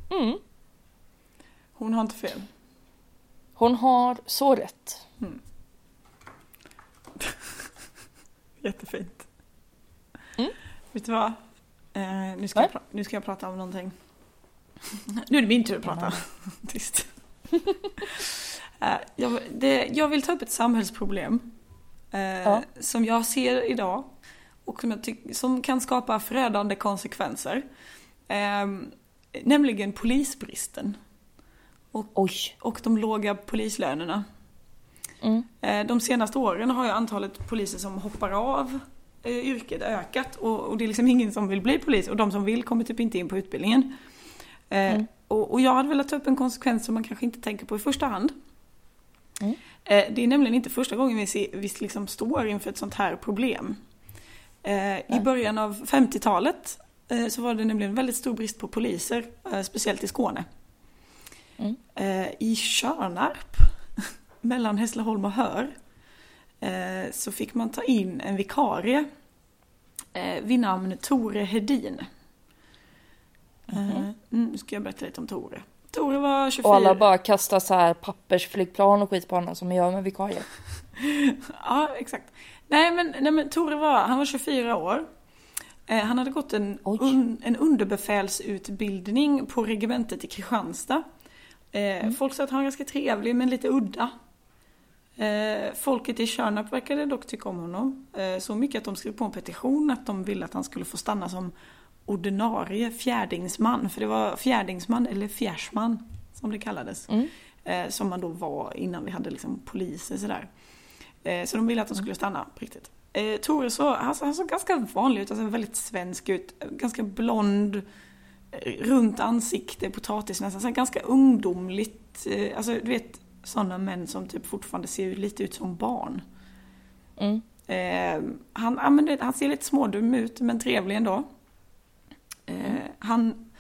Mm. Hon har inte fel. Hon har så rätt. *laughs* Jättefint. Mm. Vet du vad? Eh, nu, ska nu ska jag prata om någonting. *laughs* nu är det min tur att prata. *laughs* Tyst. Eh, jag, det, jag vill ta upp ett samhällsproblem eh, Ja. som jag ser idag och som, som kan skapa förödande konsekvenser. Eh, nämligen polisbristen Oj. och de låga polislönerna. Mm. Eh, De senaste åren har ju antalet poliser som hoppar av eh, yrket ökat och, och det är liksom ingen som vill bli polis och de som vill kommer typ inte in på utbildningen. Eh, Mm. och, och jag hade velat ta upp en konsekvens som man kanske inte tänker på i första hand. Mm. Eh, det är nämligen inte första gången vi, ser, vi liksom står inför ett sånt här problem. Eh, I början av 50-talet eh, så var det nämligen väldigt stor brist på poliser, speciellt i Skåne. Mm. Eh, I Tjörnarp, *laughs* mellan Hässleholm och Hör, eh, så fick man ta in en vikarie eh, vid namn Tore Hedin. Eh, mm, nu ska jag berätta lite om Tore. Tore var 24... Och alla bara kastar så här pappersflygplan och skit på honom som man gör med vikarier. *laughs* Ja, exakt. Nej men, nej, men Tore var, han var 24 år. Eh, han hade gått en, un, en underbefälsutbildning på regementet i Kristianstad. Eh, Folk sa att han var ganska trevlig men lite udda. Eh, folket i Tjörnarp verkade dock tycka om honom. Eh, så mycket att de skrev på en petition att de ville att han skulle få stanna som ordinarie fjärdingsman. För det var fjärdingsman eller fjärsman som det kallades. Mm. Som man då var innan vi hade liksom poliser sådär. Så de ville att de Mm. skulle stanna på riktigt. Tore så, han, såg ganska vanlig ut, alltså väldigt svensk ut. Ganska blond, runt ansikte, potatisnäsa, så ganska ungdomligt. Eh, alltså du vet sådana män som typ fortfarande ser lite ut som barn. Mm. Eh, han, ja, men han ser lite smådum ut men trevlig ändå. Eh, han,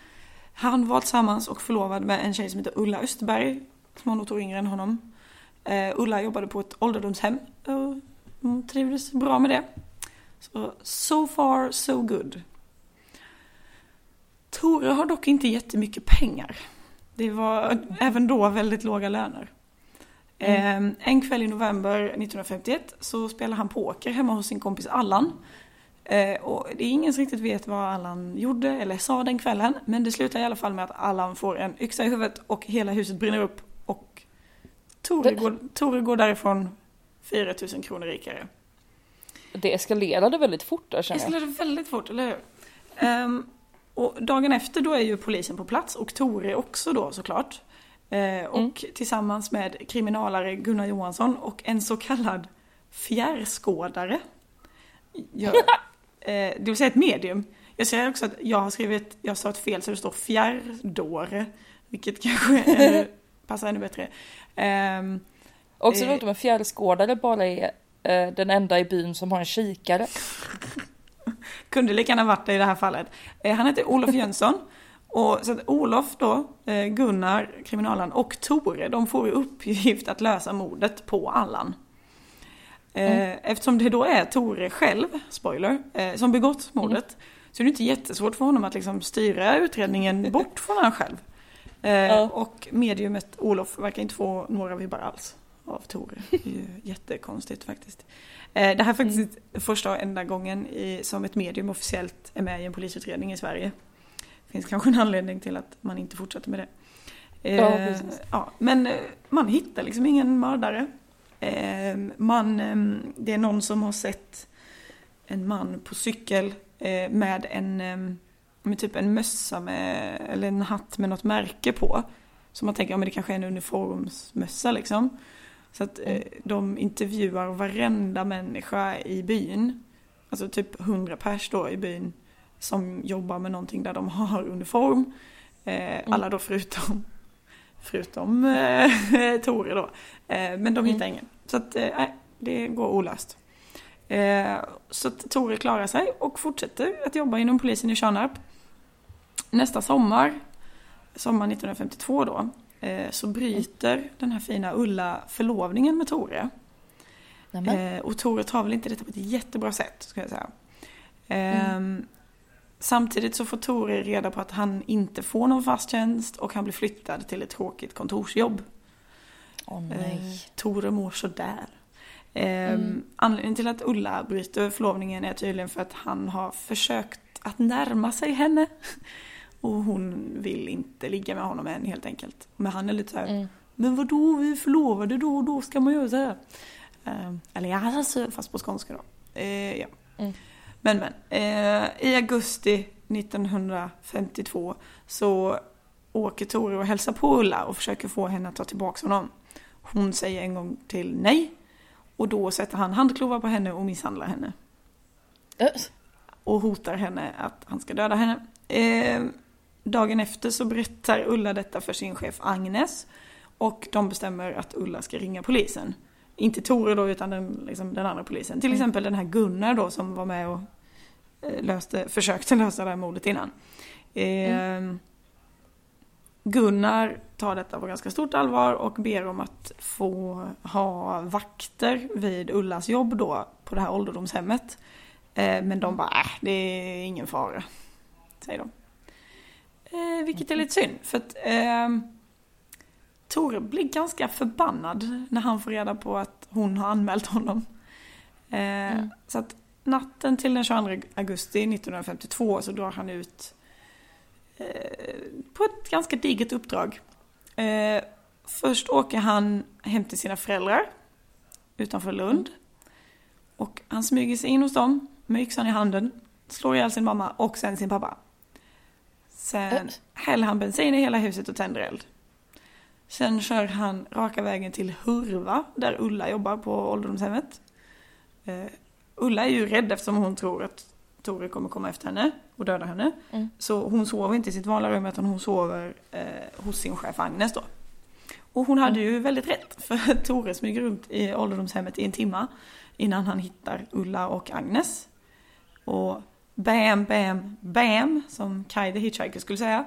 han var tillsammans och förlovad med en tjej som heter Ulla Österberg. Som var något år yngre än honom. Eh, Ulla jobbade på ett ålderdomshem och hon trivdes bra med det. Så so far so good. Tore har dock inte jättemycket pengar. Det var även då väldigt låga löner. Eh, en kväll i november 1951 så spelar han poker hemma hos sin kompis Allan. Eh, och det är ingen som riktigt vet vad Allan gjorde eller sa den kvällen. Men det slutar i alla fall med att Allan får en yxa i huvudet och hela huset brinner upp. Och Tore, Det- går, Tore går därifrån 4000 kronor rikare. Det eskalerade väldigt fort där Det känner jag. eskalerade väldigt fort, eller hur? Ehm, och dagen efter då är ju polisen på plats och Tore också då såklart. Eh, och Mm. tillsammans med kriminalare Gunnar Johansson och en så kallad fjärrskådare. Gör, *laughs* eh, det vill säga ett medium. Jag säger också att jag har skrivit, jag sa ett fel så det står fjärrdåre. Vilket kanske eh, *laughs* passar ännu bättre. Ehm, Också Eh. roligt om en fjärrskådare bara är eh, den enda i byn som har en kikare. Kunde lika gärna varit det i det här fallet. Eh, han heter Olof Jönsson. Och så att Olof då, eh, Gunnar, kriminalaren och Tore, de får i uppgift att lösa mordet på Allan. Eh, Eftersom det då är Tore själv, spoiler, som begått mordet. Så är det inte jättesvårt för honom att liksom styra utredningen bort från han själv. Ja. Och mediumet Olof verkar inte få några vibbar alls av Tore. Det är ju *laughs* jättekonstigt faktiskt. Eh, Det här är faktiskt första och enda gången i, som ett medium officiellt är med i en polisutredning i Sverige. Det finns kanske en anledning till att man inte fortsätter med det. Ja, Eh, precis. ja, men eh, man hittar liksom ingen mördare. Man, eh, det är någon som har sett en man på cykel med en eh, med typ en mössa med, eller en hatt med något märke på. Så man tänker, ja men det kanske är en uniformsmössa liksom. Så att eh, de intervjuar varenda människa i byn. Alltså typ 100 pers då i byn. Som jobbar med någonting där de har uniform. Eh, alla då förutom, förutom eh, *laughs* Tore då. Eh, men de hittar ingen. Så att, eh, nej, det går olöst. Eh, så att Tore klarar sig och fortsätter att jobba inom polisen i Tjörnarp. Nästa sommar, sommar 1952 då, så bryter den här fina Ulla förlovningen med Tore. Nämen. Eh, och Tore tar väl inte detta på ett jättebra sätt, ska jag säga. Ehm, Samtidigt så får Tore reda på att han inte får någon fast tjänst och han blir flyttad till ett tråkigt kontorsjobb. Åh Eh, nej. Tore mår sådär. Eh, Anledningen till att Ulla bryter förlovningen är tydligen för att han har försökt att närma sig henne. Och hon vill inte ligga med honom än helt enkelt. Men han är lite så här, Mm. men vadå vi är förlovade då och då ska man göra så här. Eh, eller ja, alltså, fast på skånska då. Eh, ja. Mm. Men men, eh, i augusti 1952 så åker Tore och hälsar på Ulla och försöker få henne att ta tillbaka honom. Hon säger en gång till nej. Och då sätter han handklovar på henne och misshandlar henne. Eh, Och hotar henne att han ska döda henne. Eh, dagen efter så berättar Ulla detta för sin chef Agnes. Och de bestämmer att Ulla ska ringa polisen. Inte Tore då utan den, liksom, den andra polisen. Till exempel den här Gunnar då som var med och eh, löste, försökte *laughs* lösa det här mordet innan. Eh, Gunnar tar detta på ganska stort allvar och ber om att få ha vakter vid Ullas jobb då på det här ålderdomshemmet. Eh, men de bara, äh, det är ingen fara. Säger de. Eh, vilket är lite synd för att eh, Tore blir ganska förbannad när han får reda på att hon har anmält honom. Eh, Så att natten till den 22 augusti 1952 så drar han ut eh, på ett ganska digert uppdrag. Eh, först åker han hem till sina föräldrar utanför Lund. Och han smyger sig in hos dem med yxan i handen, slår ihjäl sin mamma och sen sin pappa. Sen häller han bensin i hela huset och tänder eld. Sen kör han raka vägen till Hurva där Ulla jobbar på ålderdomshemmet. Eh, Ulla är ju rädd eftersom hon tror att Tore kommer komma efter henne och döda henne. Mm. Så hon sover inte i sitt vanliga rum utan hon sover eh, hos sin chef Agnes då. Och hon hade ju väldigt rätt, *laughs* för Tore smyger runt i ålderdomshemmet i en timma innan han hittar Ulla och Agnes. Och bam, bam, bam, som Kai the Hitchhiker skulle säga.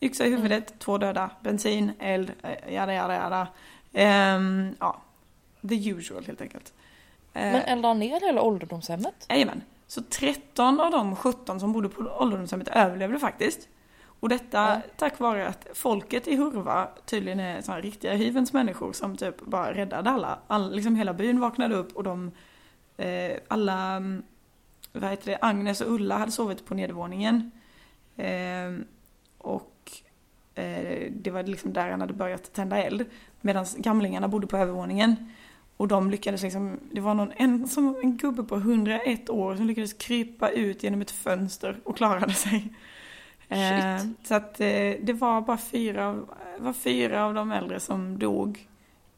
Yxa i huvudet, två döda, bensin, eld, eh, jada jada jada. Ehm, ja, the usual helt enkelt. Eh, Men eldade han ner hela ålderdomshemmet? Jajamän. Så 13 av de 17 som bodde på ålderdomshemmet överlevde faktiskt. Och detta Ja. tack vare att folket i Hurva tydligen är såna riktiga hyvens människor som typ bara räddade alla. All, liksom hela byn vaknade upp och de eh, alla, mm, vad heter det, Agnes och Ulla hade sovit på nedervåningen. Eh, och eh, det var liksom där han hade börjat tända eld. Medan gamlingarna bodde på övervåningen. Och de lyckades liksom, det var någon, en, som en gubbe på 101 år som lyckades krypa ut genom ett fönster och klarade sig. Eh, så att eh, det var bara fyra, var fyra av de äldre som dog.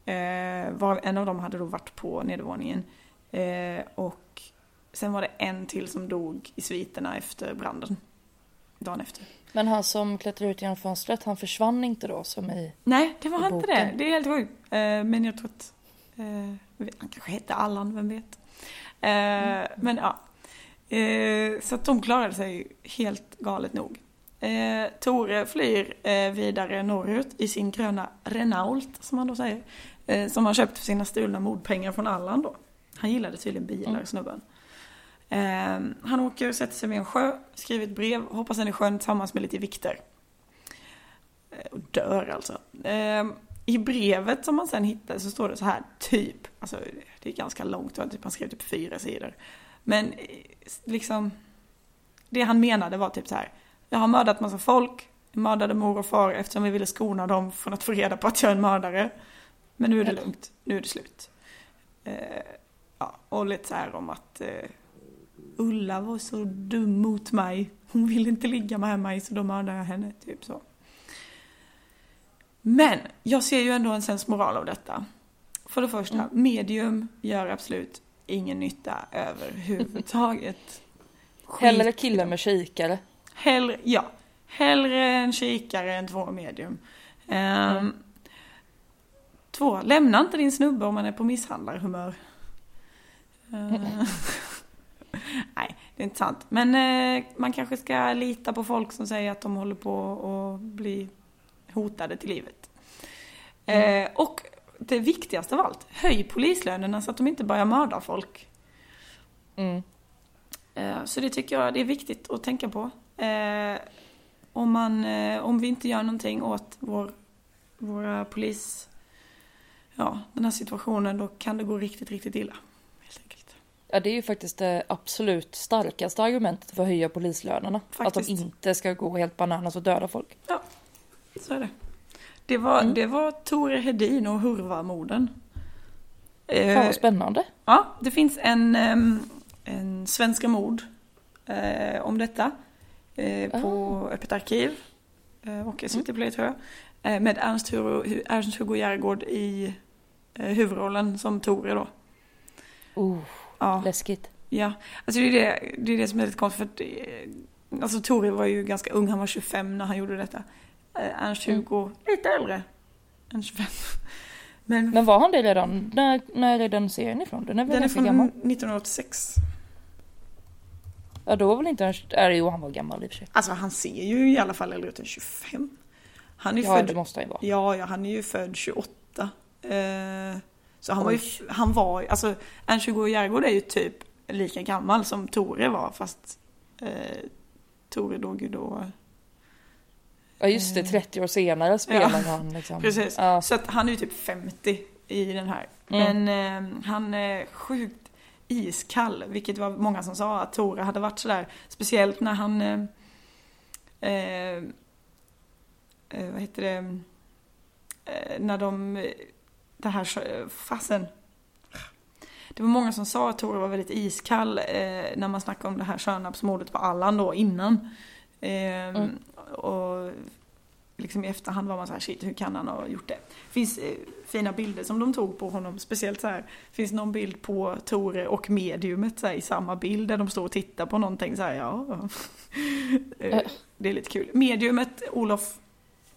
Eh, var, en av dem hade då varit på nedervåningen. Eh, och sen var det en till som dog i sviterna efter branden. Dagen efter. Men han som klättrade ut genom fönstret, han försvann inte då som i... Nej, det var I inte det. Det är helt sjukt. Eh, men jag tror att eh, han kanske hette Allan, vem vet. Eh, Men ja. Så att de klarade sig helt galet nog. Eh, Tore flyr eh, vidare norrut i sin gröna Renault, som han då säger. Eh, som han köpt för sina stulna mordpengar från Allan då. Han gillade tydligen bilar, Mm. snubben. Eh, han åker och sätter sig vid en sjö, skriver ett brev, hoppas den är sjön tillsammans med lite vikter. Eh, och dör alltså. Eh, I brevet som man sen hittar så står det så här, typ, alltså det är ganska långt, typ, han skrev typ fyra sidor. Men eh, liksom, det han menade var typ så här, jag har mördat massa folk, mördade mor och far eftersom vi ville skona dem från att få reda på att jag är en mördare. Men nu är det lugnt, nu är det slut. Eh, ja, och lite så här om att Ulla var så dum mot mig. Hon ville inte ligga med mig så då mördade jag henne, typ så. Men jag ser ju ändå en sensmoral av detta. För det första, Mm. medium gör absolut ingen nytta överhuvudtaget. *laughs* Hellre killar med kikare. Hellre, ja. Hellre en kikare än två medium. Ehm, Mm. Två, lämna inte din snubbe om man är på misshandlarhumör. Ehm, *laughs* *laughs* *laughs* Nej, det är inte sant. Men eh, man kanske ska lita på folk som säger att de håller på att bli hotade till livet. Eh, och det viktigaste av allt, höj polislönerna så att de inte börjar mörda folk. Mm. Eh, Så det tycker jag det är viktigt att tänka på. Eh, Om, man, eh, om vi inte gör någonting åt vår, våra polis... Ja, den här situationen, då kan det gå riktigt, riktigt illa. Ja, det är ju faktiskt det absolut starkaste argumentet för att höja polislönerna. Att Faktiskt. de inte ska gå helt bananas och döda folk. Så är det. Det var, Mm. det var Tore Hedin och Hurva-morden. Fan Eh, vad spännande. Ja, det finns en, ehm, en Svenska mord eh, om detta eh, på Öppet arkiv och SVT Play tror jag. Med Ernst Hugo, Ernst Hugo Järegård i huvudrollen som Tore då. Oh, Ja, läskigt. ja. Alltså det är det, det är det som är lite konstigt för att, eh, alltså Tore var ju ganska ung, han var 25 när han gjorde detta. Eh, Ernst Mm. Hugo, lite äldre än 25. *laughs* Men, Men var han det redan? När, när är den serien ifrån? Den är väl den är från gammal? 1986. Ja, då var väl inte Ernst... Äh, jo, han var gammal i och för sig. Alltså han ser ju i alla fall äldre ut än 25. Han är Ja, född... det måste han ju vara. Ja, ja, han är ju född 28. Eh, så han var ju, Oj. han var alltså Ernst-Hugo Järegård är ju typ lika gammal som Tore var fast eh, Tore dog ju då. Ja, just det. 30 år senare spelar han liksom. Precis. Ja. Så att han är ju typ 50 i den här. Mm. Men eh, han är sjukt iskall, vilket var många som sa att Tore hade varit sådär. Speciellt när han, eh, eh, eh, vad heter det, eh, när de, eh, det här, fasen. Det var många som sa att Tore var väldigt iskall eh, när man snackade om det här Tjörnarpsmordet på Allan då innan. Eh, Mm. Och liksom i efterhand var man så här, shit hur kan han ha gjort det? finns eh, fina bilder som de tog på honom, speciellt så här, finns någon bild på Tore och mediumet så här, i samma bild där de står och tittar på någonting så här, ja. *laughs* Eh, det är lite kul. Mediumet, Olof,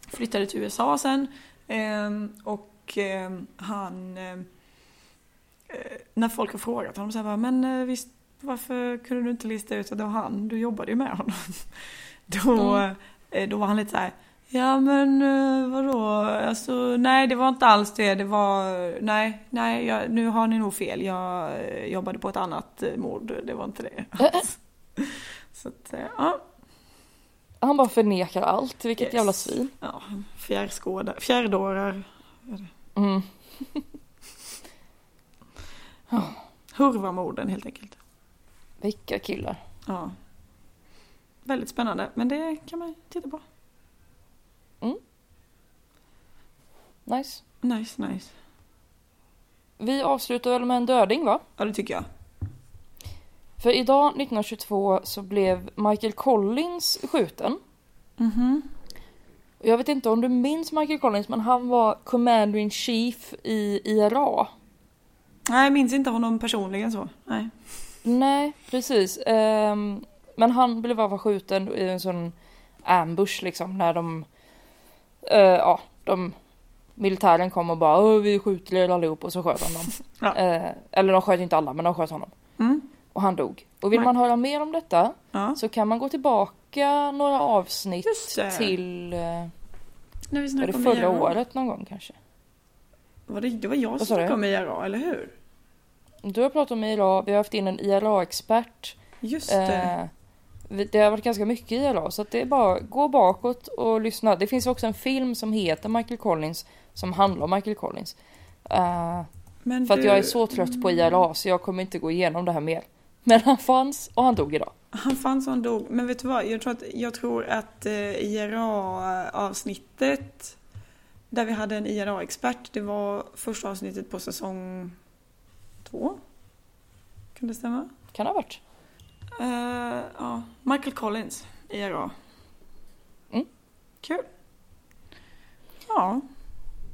flyttade till USA sen ehm, och och eh, han... Eh, eh, när folk har frågat honom så här, men eh, visst, varför kunde du inte lista ut att det var han? Du jobbade ju med honom. *laughs* Då, Mm. eh, då var han lite så här, ja men eh, vadå, alltså nej det var inte alls det, det var, nej, nej, jag, nu har ni nog fel, jag jobbade på ett annat mord, det var inte det. *laughs* Så att, ja. Han bara förnekar allt, vilket Yes. jävla svin. Ja, fjärrskådar, fjärrdårar, Mm. *laughs* hurvamorden helt enkelt. Vilka killar. Ja. Väldigt spännande, men det kan man titta på. Nice. Nice, nice. Vi avslutar väl med en döding va? Ja, det tycker jag. För idag 1922 så blev Michael Collins skjuten. Mhm. Och Jag vet inte om du minns Michael Collins men han var commander in chief i IRA. Nej, jag minns inte honom personligen så. Nej. Nej, precis. Ehm, men han blev fall skjuten i en sån ambush liksom när de, eh, ja, de, militären kom och bara vi skjuter er allihop och så sköt de dem. *laughs* Ja. Eh, eller de sköt inte alla men de sköt honom. Mm. Och han dog. Och vill Nej. man höra mer om detta Ja. så kan man gå tillbaka några avsnitt till, eh, När vi var det förra IRA. året någon gång kanske? Var det, det var jag som snackade om IRA, eller hur? Du har pratat om IRA, vi har haft in en IRA-expert. Just det. Eh, det har varit ganska mycket IRA så att det är bara gå bakåt och lyssna. Det finns också en film som heter Michael Collins som handlar om Michael Collins. Eh, för att du, jag är så trött på IRA så jag kommer inte gå igenom det här mer. Men han fanns och han dog idag. Han fanns och han dog. Men vet du vad? Jag tror att, jag tror att eh, IRA-avsnittet där vi hade en IRA-expert, det var första avsnittet på säsong två. Kan det stämma? Kan det ha varit? Eh, ja, Michael Collins, IRA. Mm. Kul. Ja,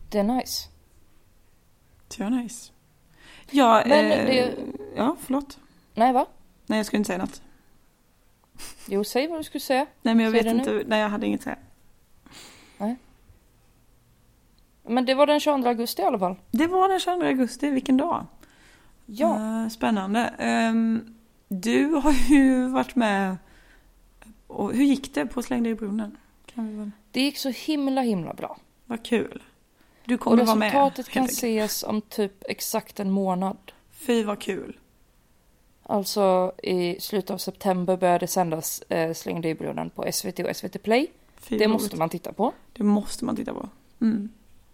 Det är nice. det var nice. Ja, Men eh, det- ja, förlåt. Nej va? Nej, jag skulle inte säga något. Jo, säg vad du skulle säga. Nej, men jag Säg vet det nu. inte. Nej, jag hade inget att säga. Men det var den 22 augusti i alla fall. Det var den 22 augusti, vilken dag? Ja. Eh, spännande. Ehm, du har ju varit med. Och hur gick det på Släng dig i brunnen? Kan vi väl... Det gick så himla himla bra. Vad kul. Du kommer vara med. resultatet kan ses om typ exakt en månad. Fy vad kul. Alltså i slutet av september började sändas eh, Släng dig i brunnen på SVT och SVT Play. Fy Det måste man titta på. Det måste man titta på. Mm.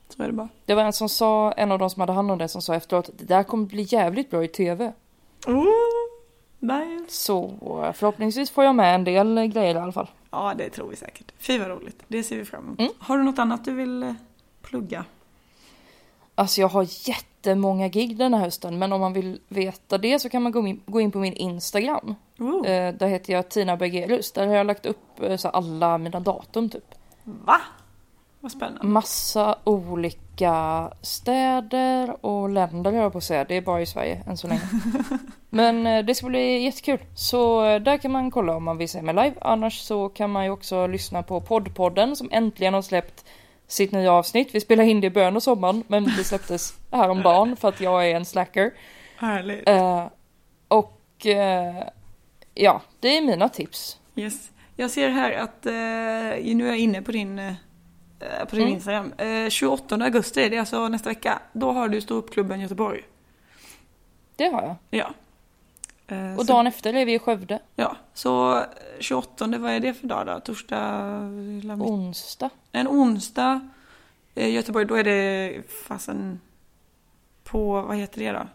Så är det bara. Det var en som sa, en av de som hade hand om det som sa efteråt, det där kommer bli jävligt bra i TV. Oh, nice. Så eh, förhoppningsvis får jag med en del eh, grejer i alla fall. Ja, det tror vi säkert. Fy vad roligt. Det ser vi fram emot. Mm. Har du något annat du vill eh, plugga? Alltså jag har jättemånga gig den här hösten, men om man vill veta det så kan man gå in, gå in på min Instagram. Oh. Eh, där heter jag Tina Bergerus. Där har jag lagt upp eh, så alla mina datum typ. Va? Vad spännande. Massa olika städer och länder jag på att säga. Det är bara i Sverige än så länge. *laughs* Men eh, det ska bli jättekul. Så eh, där kan man kolla om man vill se mig live. Annars så kan man ju också lyssna på poddpodden som äntligen har släppt sitt nya avsnitt. Vi spelade in det i början av sommaren men det släpptes häromdagen för att jag är en slacker. Härligt. Eh, och eh, ja, det är mina tips. Yes. Jag ser här att, eh, nu är jag inne på din, på din Mm. Instagram. Eh, 28 augusti, det är alltså nästa vecka. Då har du Ståuppklubben Göteborg. Det har jag. Ja. Eh, Och så, dagen efter är vi i Skövde. Ja, så eh, 28, vad är det för dag då? Torsdag? Onsdag. En onsdag. Eh, Göteborg, då är det fasen på, vad heter det då?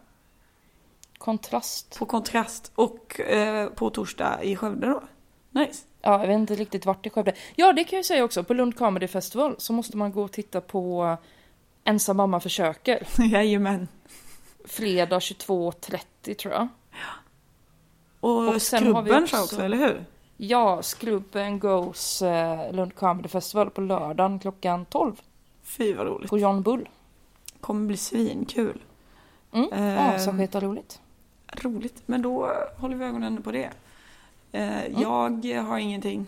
Kontrast. På Kontrast. Och eh, på torsdag i Skövde då. Nice. Ja, jag vet inte riktigt vart i Skövde. Ja, det kan jag säga också. På Lund Comedy Festival så måste man gå och titta på Ensam mamma försöker. *laughs* Jajamän. Fredag 22.30 tror jag. Och, Och Skrubben också- också... eller hur? Ja, Skrubben Goes eh, Lund Comedy Festival på lördagen klockan 12 Fy vad roligt. på John Bull. Kommer bli svinkul. Mm. Ehm. Ja, så sketa roligt. Roligt. Men då eh, håller vi ögonen på det. Eh, Jag har ingenting.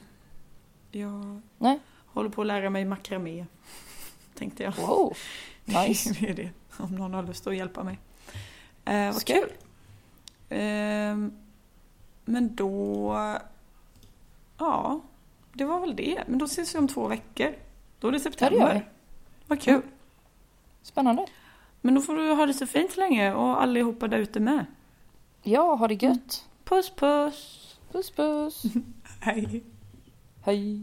Jag Nej. håller på att lära mig makramé. *laughs* tänkte jag. Wow, nice. *laughs* det är det, om någon har lust att hjälpa mig. Eh, vad Skoj. kul. Ehm, men då... Ja, det var väl det. Men då ses vi om två veckor. Då är det det september. vi. Vad kul. Spännande. Men då får du ha det så fint så länge och allihopa där ute med. Ja, ha det gött. Puss puss! Puss puss. *laughs* Hej! Hej.